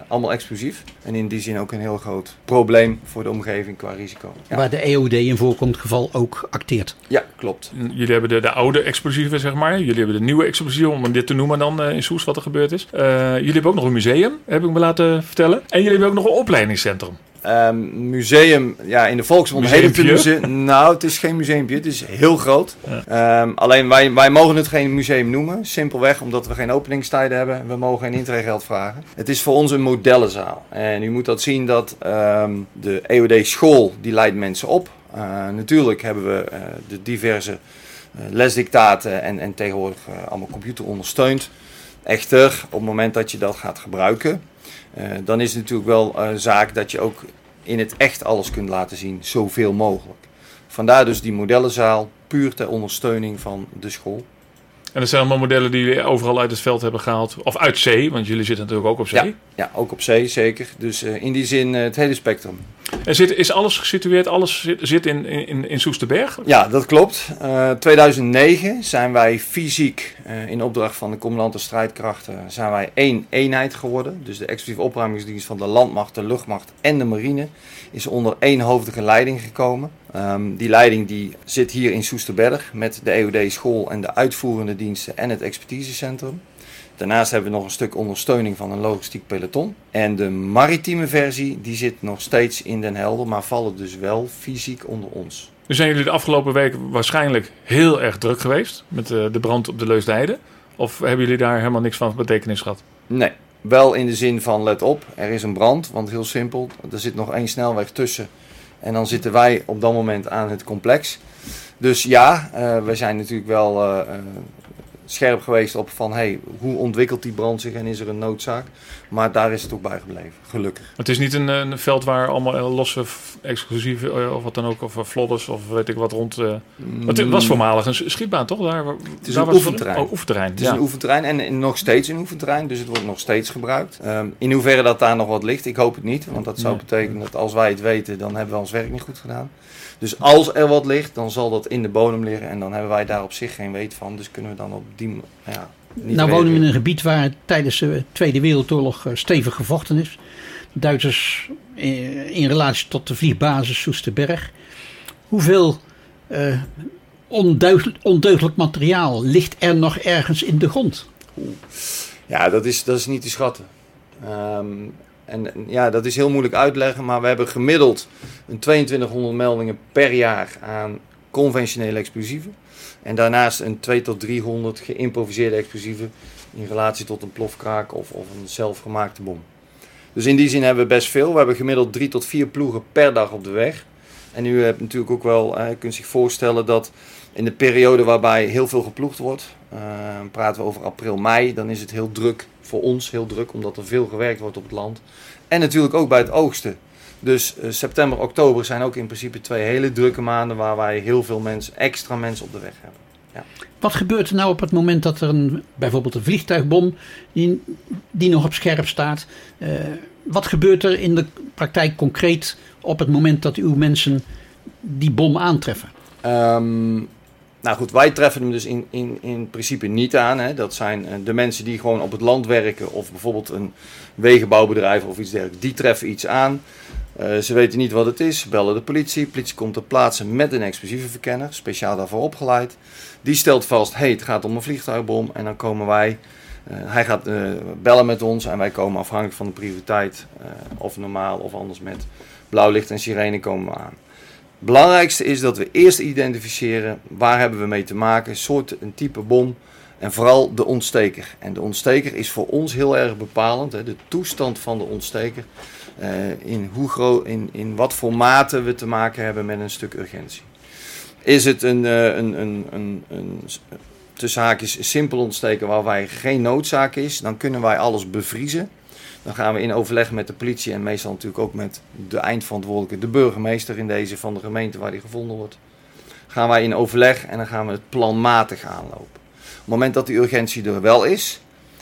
allemaal explosief. En in die zin ook een heel groot probleem voor de omgeving qua risico. Ja, Waar de EOD in voorkomend geval ook acteert. ja klopt. Jullie hebben de, de oude explosieven, zeg maar. Jullie hebben de nieuwe explosieven, om dit te noemen dan in Soes, wat er gebeurd is. Eh, jullie hebben ook nog een museum, heb ik me laten vertellen. En jullie hebben ook nog een opleidingscentrum. Ehm, museum, ja, in de volksmond heet het museum. Nou, het is geen museumpje, het is heel groot. Ehm, alleen wij, wij mogen het geen museum noemen. Simpelweg omdat we geen openingstijden hebben. We mogen geen intregeld vragen. Het is voor ons een modellenzaal. En u moet dat zien dat ehm, de EOD school, die leidt mensen op. Eh, natuurlijk hebben we eh, de diverse eh, lesdictaten en, en tegenwoordig allemaal computer ondersteund. Echter, op het moment dat je dat gaat gebruiken, dan is het natuurlijk wel een zaak dat je ook in het echt alles kunt laten zien, zoveel mogelijk. Vandaar dus die modellenzaal, puur ter ondersteuning van de school. En dat zijn allemaal modellen die jullie overal uit het veld hebben gehaald. Of uit zee, want jullie zitten natuurlijk ook op zee. Ja, ja, ook op zee zeker. Dus eh, in die zin eh, het hele spectrum. En zit, is alles gesitueerd, alles zit, zit in, in, in Soesterberg? Ja, dat klopt. Eh 2009 zijn wij fysiek in opdracht van de commandante strijdkrachten zijn wij één eenheid geworden. Dus de explosieve opruimingsdienst van de landmacht, de luchtmacht en de marine is onder één hoofdige leiding gekomen. Ehm, die leiding die zit hier in Soesterberg met de EOD school en de uitvoerende diensten en het expertisecentrum. Daarnaast hebben we nog een stuk ondersteuning van een logistiek peloton. En de maritieme versie die zit nog steeds in Den Helder, maar vallen dus wel fysiek onder ons. Nu zijn jullie de afgelopen week waarschijnlijk heel erg druk geweest met eh, de brand op de Leusdijde. Of hebben jullie daar helemaal niks van betekenis gehad? Nee, wel in de zin van let op, er is een brand. Want heel simpel, er zit nog één snelweg tussen. En dan zitten wij op dat moment aan het complex. Dus ja, eh we zijn natuurlijk wel eh, eh, scherp geweest op van hey, hoe ontwikkelt die brand zich en is er een noodzaak. Maar daar is het ook bij gebleven, gelukkig. Het is niet een, een veld waar allemaal eh, losse exclusieve eh, of wat dan ook, of eh, flodders of weet ik wat rond. eh, want het was voormalig een schietbaan, toch? Daar, waar- is daar een was oefenterrein. Oh, oefenterrein. Het is ja. een oefenterrein en, en nog steeds een oefenterrein, dus het wordt nog steeds gebruikt. Ehm, in hoeverre dat daar nog wat ligt, ik hoop het niet. Want dat zou Nee. betekenen dat als wij het weten, dan hebben we ons werk niet goed gedaan. Dus als er wat ligt, dan zal dat in de bodem liggen en dan hebben wij daar op zich geen weet van. Dus kunnen we dan op die... m- Ja, niet nou wonen we in een gebied waar tijdens de Tweede Wereldoorlog eh, stevig gevochten is. De Duitsers eh, in relatie tot de vliegbasis Soesterberg. Hoeveel ondeugd- ondeugdelijk materiaal ligt er nog ergens in de grond? Ja, dat is, dat is niet te schatten. Ehm, en ja, dat is heel moeilijk uitleggen, maar we hebben gemiddeld een 2200 meldingen per jaar aan conventionele explosieven. En daarnaast een 2 tot 300 geïmproviseerde explosieven in relatie tot een plofkraak of, of een zelfgemaakte bom. Dus in die zin hebben we best veel. We hebben gemiddeld drie tot vier ploegen per dag op de weg. En u hebt natuurlijk ook wel, kunt zich voorstellen dat in de periode waarbij heel veel geploegd wordt, eh, praten we over april, mei, dan is het heel druk voor ons, heel druk, omdat er veel gewerkt wordt op het land. En natuurlijk ook bij het oogsten. Dus eh, september, oktober zijn ook in principe twee hele drukke maanden waar wij heel veel mensen, extra mensen op de weg hebben. Wat gebeurt er nou op het moment dat er een, bijvoorbeeld een vliegtuigbom die, die nog op scherp staat? eh, wat gebeurt er in de praktijk concreet op het moment dat uw mensen die bom aantreffen? Ehm, nou goed, wij treffen hem dus in, in, in principe niet aan. Hè. Dat zijn eh, de mensen die gewoon op het land werken of bijvoorbeeld een wegenbouwbedrijf of iets dergelijks. Die treffen iets aan. Eh, ze weten niet wat het is, bellen de politie. De politie komt ter plaatse met een explosieve verkenner, speciaal daarvoor opgeleid. Die stelt vast, hey, het gaat om een vliegtuigbom. En dan komen wij, eh, hij gaat bellen met ons en wij komen afhankelijk van de prioriteit, of normaal of anders met blauw licht en sirene komen we aan. Belangrijkste is dat we eerst identificeren waar hebben we mee te maken, soort, een type bom en vooral de ontsteker. En de ontsteker is voor ons heel erg bepalend, hè, de toestand van de ontsteker. eh, in, hoe groot, in, in wat voor mate we te maken hebben met een stuk urgentie. Is het een, eh, een, een, een, een, tussen haakjes simpel ontsteken waarbij geen noodzaak is, dan kunnen wij alles bevriezen. Dan gaan we in overleg met de politie en meestal natuurlijk ook met de eindverantwoordelijke, de burgemeester in deze van de gemeente waar die gevonden wordt. Gaan wij in overleg en dan gaan we het planmatig aanlopen. Op het moment dat die urgentie er wel is,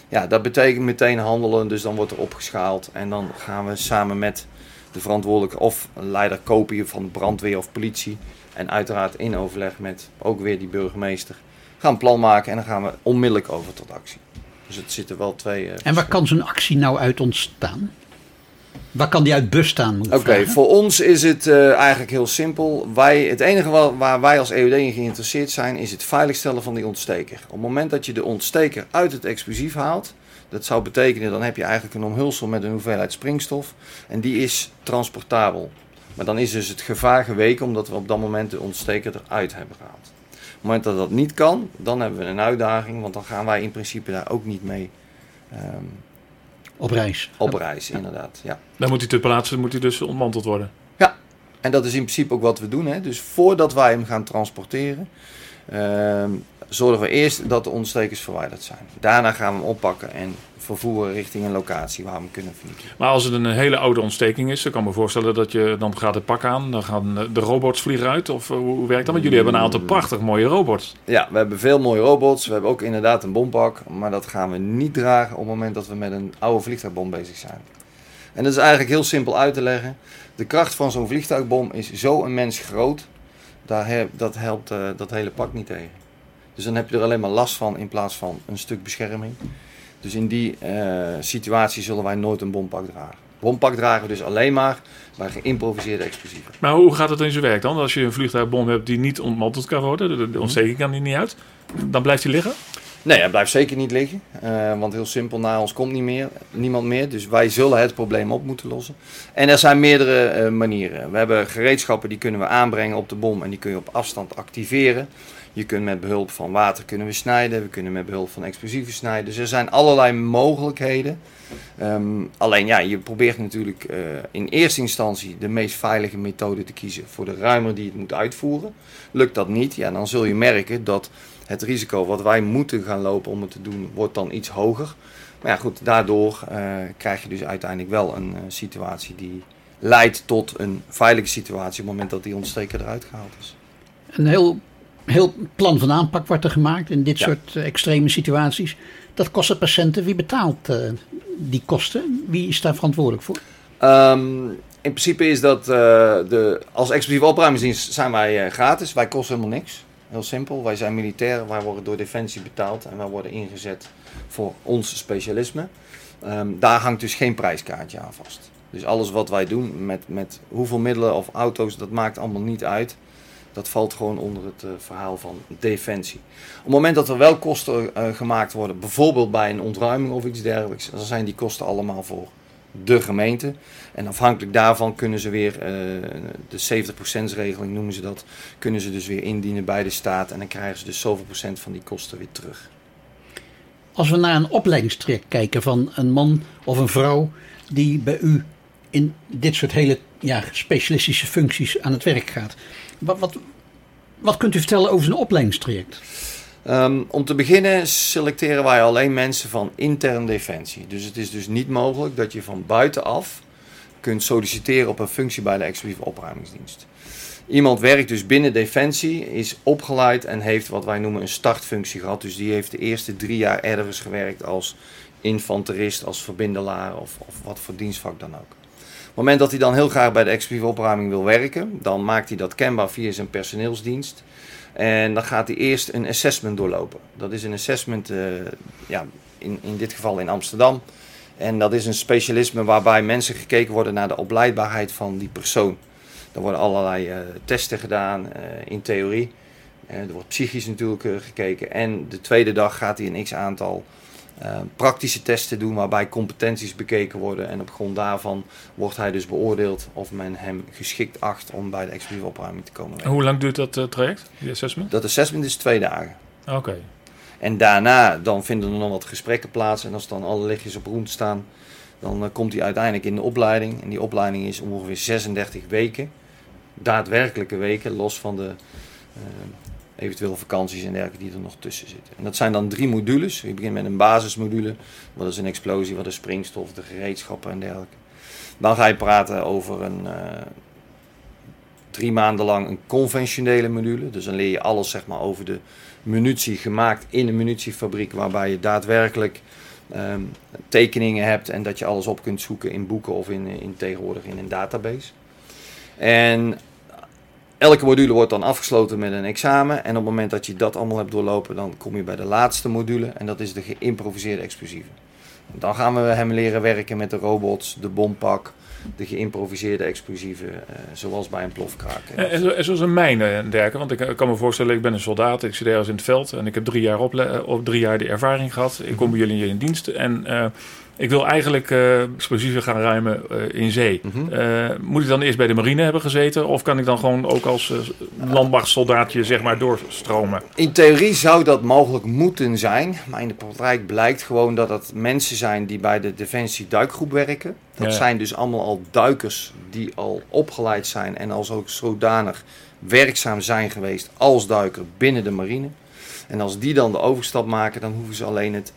ja, dat betekent meteen handelen, dus dan wordt er opgeschaald en dan gaan we samen met de verantwoordelijke of leider kopie van brandweer of politie en uiteraard in overleg met ook weer die burgemeester gaan plan maken en dan gaan we onmiddellijk over tot actie. Dus het zitten wel twee. eh, En waar kan zo'n actie nou uit ontstaan? Waar kan die uit bestaan? Oké, voor ons is het eh, eigenlijk heel simpel. Wij, het enige waar, waar wij als EOD in geïnteresseerd zijn, is het veiligstellen van die ontsteker. Op het moment dat je de ontsteker uit het explosief haalt, dat zou betekenen, dan heb je eigenlijk een omhulsel met een hoeveelheid springstof. En die is transportabel. Maar dan is dus het gevaar geweken, omdat we op dat moment de ontsteker eruit hebben gehaald. Op het moment dat dat niet kan, dan hebben we een uitdaging, want dan gaan wij in principe daar ook niet mee ehm, Op reis. op reis, inderdaad. Ja. Dan moet hij ter plaatse moet hij dus ontmanteld worden. En dat is in principe ook wat we doen. Hè? Dus voordat wij hem gaan transporteren, ehm, zorgen we eerst dat de ontstekers verwijderd zijn. Daarna gaan we hem oppakken en vervoeren richting een locatie waar we hem kunnen vernietigen. Maar als het een hele oude ontsteking is, dan kan ik me voorstellen dat je dan gaat het pak aan, dan gaan de robots vliegen uit. Of eh, hoe hoe werkt dat? Want jullie hebben een aantal prachtig mooie robots. Ja, we hebben veel mooie robots. We hebben ook inderdaad een bompak. Maar dat gaan we niet dragen op het moment dat we met een oude vliegtuigbom bezig zijn. En dat is eigenlijk heel simpel uit te leggen. De kracht van zo'n vliegtuigbom is zo immens groot. Daar dat helpt eh, dat hele pak niet tegen. Dus dan heb je er alleen maar last van in plaats van een stuk bescherming. Dus in die eh, situatie zullen wij nooit een bompak dragen. Bompak dragen we dus alleen maar bij geïmproviseerde explosieven. Maar hoe gaat het in zijn werk dan? Als je een vliegtuigbom hebt die niet ontmanteld kan worden, de, ontsteking kan die niet uit, dan blijft hij liggen? Nee, hij blijft zeker niet liggen. eh, want heel simpel, na ons komt niet meer, niemand meer. Dus wij zullen het probleem op moeten lossen. En er zijn meerdere eh, manieren. We hebben gereedschappen die kunnen we aanbrengen op de bom en die kun je op afstand activeren. Je kunt met behulp van water kunnen we snijden. We kunnen met behulp van explosieven snijden. Dus er zijn allerlei mogelijkheden. Ehm, alleen ja, je probeert natuurlijk eh, in eerste instantie de meest veilige methode te kiezen voor de ruimer die het moet uitvoeren. Lukt dat niet, ja, dan zul je merken dat het risico wat wij moeten gaan lopen om het te doen, wordt dan iets hoger. Maar ja, goed, daardoor eh, krijg je dus uiteindelijk wel een eh, situatie die leidt tot een veilige situatie op het moment dat die ontsteker eruit gehaald is. Een heel, heel plan van aanpak wordt er gemaakt in dit Ja. soort extreme situaties. Dat kost de patiënten. Wie betaalt eh, die kosten? Wie is daar verantwoordelijk voor? Ehm, in principe is dat de, als explosieve opruimingsdienst zijn wij gratis. Wij kosten helemaal niks. Heel simpel. Wij zijn militair. Wij worden door Defensie betaald. En wij worden ingezet voor ons specialisme. Ehm, daar hangt dus geen prijskaartje aan vast. Dus alles wat wij doen met, met hoeveel middelen of auto's, dat maakt allemaal niet uit. Dat valt gewoon onder het eh, verhaal van defensie. Op het moment dat er wel kosten eh, gemaakt worden, bijvoorbeeld bij een ontruiming of iets dergelijks, dan zijn die kosten allemaal voor de gemeente. En afhankelijk daarvan kunnen ze weer, eh, de 70% regeling noemen ze dat, kunnen ze dus weer indienen bij de staat. En dan krijgen ze dus zoveel procent van die kosten weer terug. Als we naar een opleidingstraject kijken van een man of een vrouw die bij u in dit soort hele ja, specialistische functies aan het werk gaat. Wat, wat, wat kunt u vertellen over zo'n opleidingstraject? Ehm, om te beginnen selecteren wij alleen mensen van intern defensie. Dus het is dus niet mogelijk dat je van buitenaf kunt solliciteren op een functie bij de explosieve opruimingsdienst. Iemand werkt dus binnen defensie, is opgeleid en heeft wat wij noemen een startfunctie gehad. Dus die heeft de eerste drie jaar ergens gewerkt als infanterist, als verbindelaar of, of wat voor dienstvak dan ook. Op het moment dat hij dan heel graag bij de explosieve opruiming wil werken, dan maakt hij dat kenbaar via zijn personeelsdienst. En dan gaat hij eerst een assessment doorlopen. Dat is een assessment, eh, ja, in, in dit geval in Amsterdam. En dat is een specialisme waarbij mensen gekeken worden naar de opleidbaarheid van die persoon. Er worden allerlei eh, testen gedaan eh, in theorie. Eh, er wordt psychisch natuurlijk gekeken. En de tweede dag gaat hij een x aantal praktische testen doen waarbij competenties bekeken worden. En op grond daarvan wordt hij dus beoordeeld of men hem geschikt acht om bij de explosieve opruiming te komen. En hoe lang duurt dat traject, die assessment? Dat assessment is twee dagen. Oké. En daarna dan vinden er nog wat gesprekken plaats. En als dan alle lichtjes op groen staan, dan eh, komt hij uiteindelijk in de opleiding. En die opleiding is ongeveer 36 weken. Daadwerkelijke weken, los van de eh, eventuele vakanties en dergelijke die er nog tussen zitten. En dat zijn dan drie modules. Je begint met een basismodule. Wat is een explosie, wat is springstof, de gereedschappen en dergelijke. Dan ga je praten over een... eh, drie maanden lang een conventionele module. Dus dan leer je alles zeg maar, over de munitie gemaakt in een munitiefabriek, waarbij je daadwerkelijk ehm, tekeningen hebt en dat je alles op kunt zoeken in boeken of in, in tegenwoordig in een database. En elke module wordt dan afgesloten met een examen. En op het moment dat je dat allemaal hebt doorlopen, dan kom je bij de laatste module en dat is de geïmproviseerde explosieven. Dan gaan we hem leren werken met de robots, de bompak, de geïmproviseerde explosieven, eh, zoals bij een plofkraak. En, en, zo- en zoals een mijn eh, en dergelijke. Want ik eh, kan me voorstellen, ik ben een soldaat, ik zit ergens in het veld en ik heb drie jaar, eh, op drie jaar de ervaring gehad. Ik kom bij jullie in dienst en eh, ik wil eigenlijk eh, explosieven gaan ruimen eh, in zee. Mhm. Eh, moet ik dan eerst bij de marine hebben gezeten of kan ik dan gewoon ook als uh, landmachtsoldaatje zeg maar doorstromen? In theorie zou dat mogelijk moeten zijn, maar in de praktijk blijkt gewoon dat het mensen zijn die bij de Defensie duikgroep werken. Dat Ja. zijn dus allemaal al duikers die al opgeleid zijn en als ook zodanig werkzaam zijn geweest als duiker binnen de marine. En als die dan de overstap maken, dan hoeven ze alleen het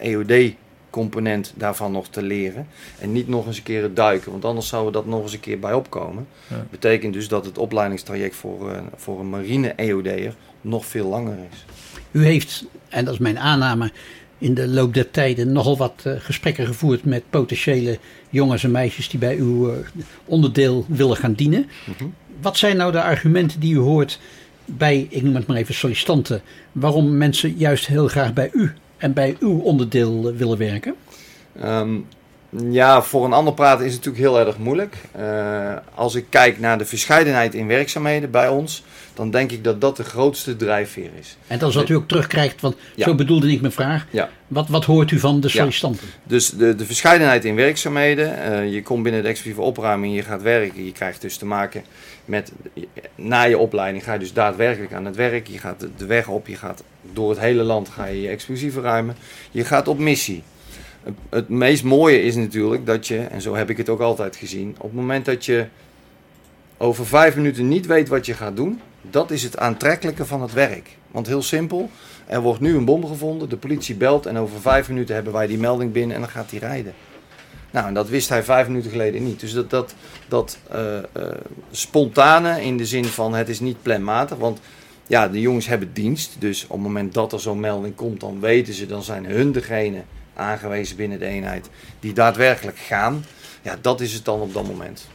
EOD-component daarvan nog te leren. En niet nog eens een keer het duiken, want anders zou er dat nog eens een keer bij opkomen. Ja. Betekent dus dat het opleidingstraject voor, eh, voor een marine EOD'er nog veel langer is. U heeft, en dat is mijn aanname, in de loop der tijden nogal wat eh, gesprekken gevoerd met potentiële jongens en meisjes die bij uw eh, onderdeel willen gaan dienen. Mhm. Wat zijn nou de argumenten die u hoort bij, ik noem het maar even, sollicitanten, waarom mensen juist heel graag bij u en bij uw onderdeel eh, willen werken? Ehm, ja, voor een ander praten is het natuurlijk heel erg moeilijk. Eh, als ik kijk naar de verscheidenheid in werkzaamheden bij ons, dan denk ik dat dat de grootste drijfveer is. En dat is wat u ook terugkrijgt, want Ja. zo bedoelde ik mijn vraag. Ja. Wat, wat hoort u van de sollicitanten? Dus de, de verscheidenheid in werkzaamheden. eh, je komt binnen de explosieve opruiming, je gaat werken. Je krijgt dus te maken met, na je opleiding ga je dus daadwerkelijk aan het werk. Je gaat de, weg op, je gaat door het hele land ga je, je explosieven ruimen. Je gaat op missie. Het meest mooie is natuurlijk dat je, en zo heb ik het ook altijd gezien, op het moment dat je over vijf minuten niet weet wat je gaat doen, dat is het aantrekkelijke van het werk. Want heel simpel, er wordt nu een bom gevonden, de politie belt en over vijf minuten hebben wij die melding binnen en dan gaat hij rijden. Nou, en dat wist hij vijf minuten geleden niet. Dus dat, dat, dat eh, eh, spontane in de zin van het is niet planmatig, want ja, de jongens hebben dienst. Dus op het moment dat er zo'n melding komt, dan weten ze, dan zijn hun degene aangewezen binnen de eenheid die daadwerkelijk gaan. Ja, dat is het dan op dat moment.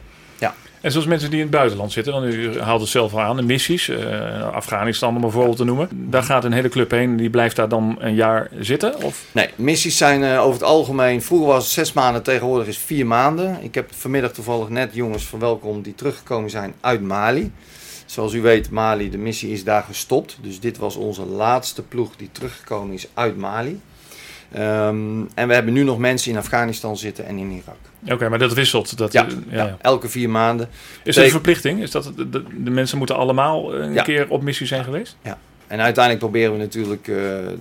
En zoals mensen die in het buitenland zitten, want u haalt het zelf al aan, de missies, eh, Afghanistan om een voorbeeld te noemen. Daar gaat een hele club heen, die blijft daar dan een jaar zitten? Of? Nee, missies zijn eh, over het algemeen. Vroeger was het zes maanden, tegenwoordig is het vier maanden. Ik heb vanmiddag toevallig net jongens verwelkomd die teruggekomen zijn uit Mali. Zoals u weet, Mali, de missie is daar gestopt. Dus dit was onze laatste ploeg die teruggekomen is uit Mali. Ehm, en we hebben nu nog mensen in Afghanistan zitten en in Irak. Oké, maar dat wisselt. Dat, Ja, eh, ja, ja. elke vier maanden. Is dat een verplichting? Is dat, de, de, de mensen moeten allemaal eh, een Ja. keer op missie zijn geweest? En uiteindelijk proberen we natuurlijk eh,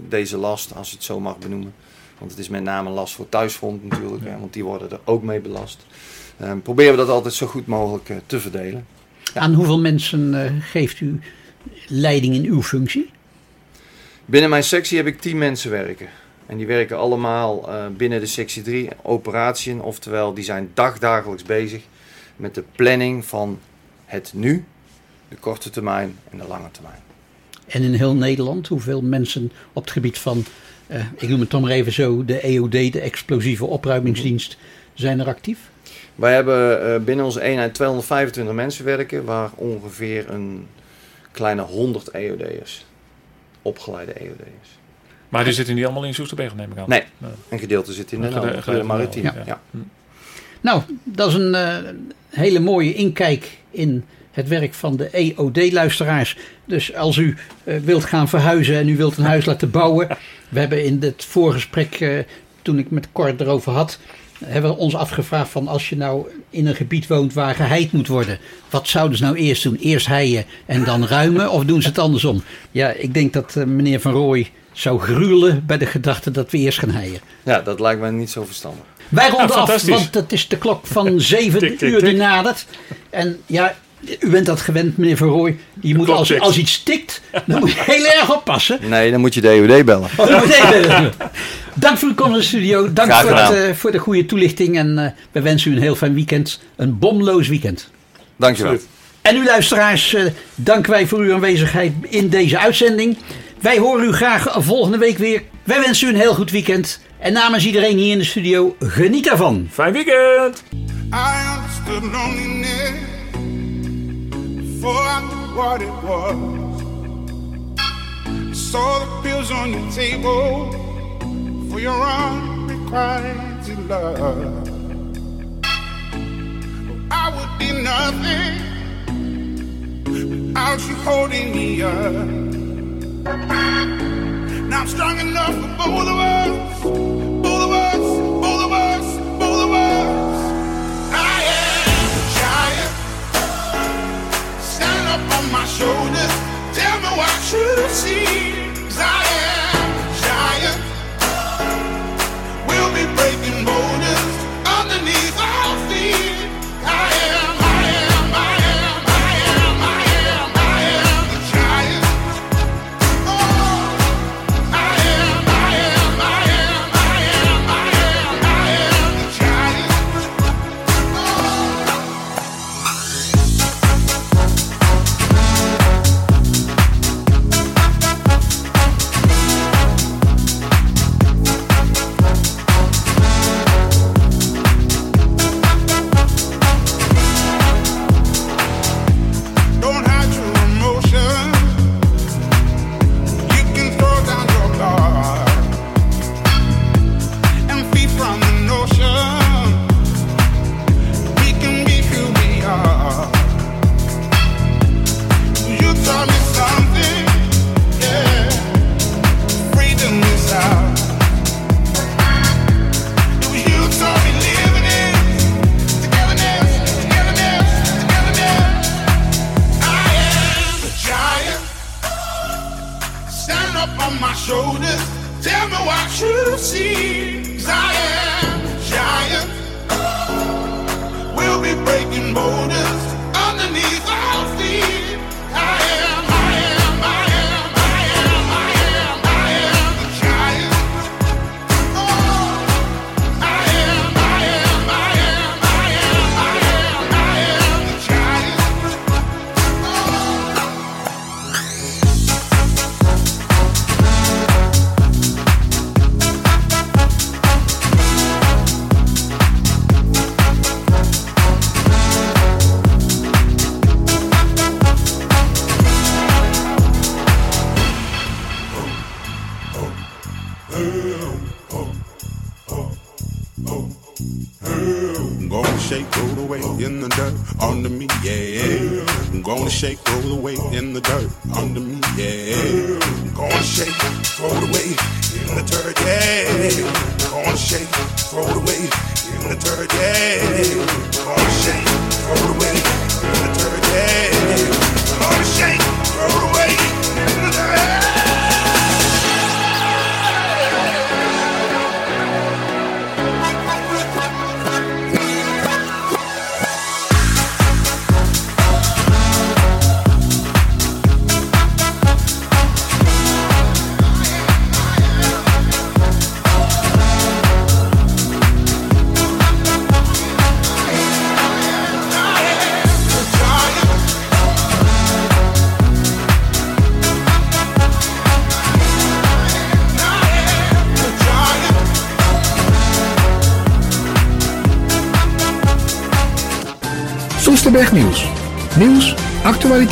deze last, als je het zo mag benoemen. Want het is met name een last voor thuisfront natuurlijk, Ja. hè, want die worden er ook mee belast. Ehm, proberen we dat altijd zo goed mogelijk te verdelen. Ja. Aan hoeveel mensen eh, geeft u leiding in uw functie? Binnen mijn sectie heb ik 10 mensen werken. En die werken allemaal eh, binnen de sectie 3 operatieën. Oftewel, die zijn dagdagelijks bezig met de planning van het nu, de korte termijn en de lange termijn. En in heel Nederland, hoeveel mensen op het gebied van, eh, ik noem het dan maar even zo, de EOD, de explosieve opruimingsdienst, zijn er actief? Wij hebben eh, binnen onze eenheid 225 mensen werken, waar ongeveer een kleine 100 EOD'ers, opgeleide EOD'ers. Maar die zitten niet allemaal in Soesterberg, neem ik aan. Nee, een gedeelte zit in de, nou, gedeelte maritiem. Ja. ja. Nou, dat is een eh, hele mooie inkijk in het werk van de EOD-luisteraars. Dus als u eh, wilt gaan verhuizen en u wilt een huis laten bouwen. We hebben in het voorgesprek, eh, toen ik met Cor erover had, hebben we ons afgevraagd van als je nou in een gebied woont waar geheid moet worden. Wat zouden ze nou eerst doen? Eerst heien en dan ruimen of doen ze het andersom? Ja, ik denk dat eh, meneer Van Rooij zou gruwelen bij de gedachte dat we eerst gaan heien. ja, dat lijkt mij niet zo verstandig. Wij ronden af, want het is de klok van zeven Tik, tik, uur die tik. nadert. En ja, u bent dat gewend, meneer Van Rooij. Je moet als, als iets tikt, dan moet je heel erg oppassen. Nee, dan moet je de EOD bellen. Oh, dan moet je- Dank voor uw komst in de studio. Dank Graag voor, het, eh, voor de goede toelichting. En eh, we wensen u een heel fijn weekend. Een bomloos weekend. Dankjewel. Absoluut. En u luisteraars, eh, danken wij voor uw aanwezigheid in deze uitzending. Wij horen u graag volgende week weer. Wij wensen u een heel goed weekend. En namens iedereen hier in de studio, geniet ervan. Fijn weekend! I understood loneliness before I knew what it was. Saw the pills on your table for your unrequited love. I would be nothing without you holding me up. Now I'm strong enough for both of us. I am a giant. Stand up on my shoulders. Tell me what you see.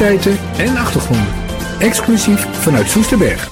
En achtergronden. Exclusief vanuit Soesterberg.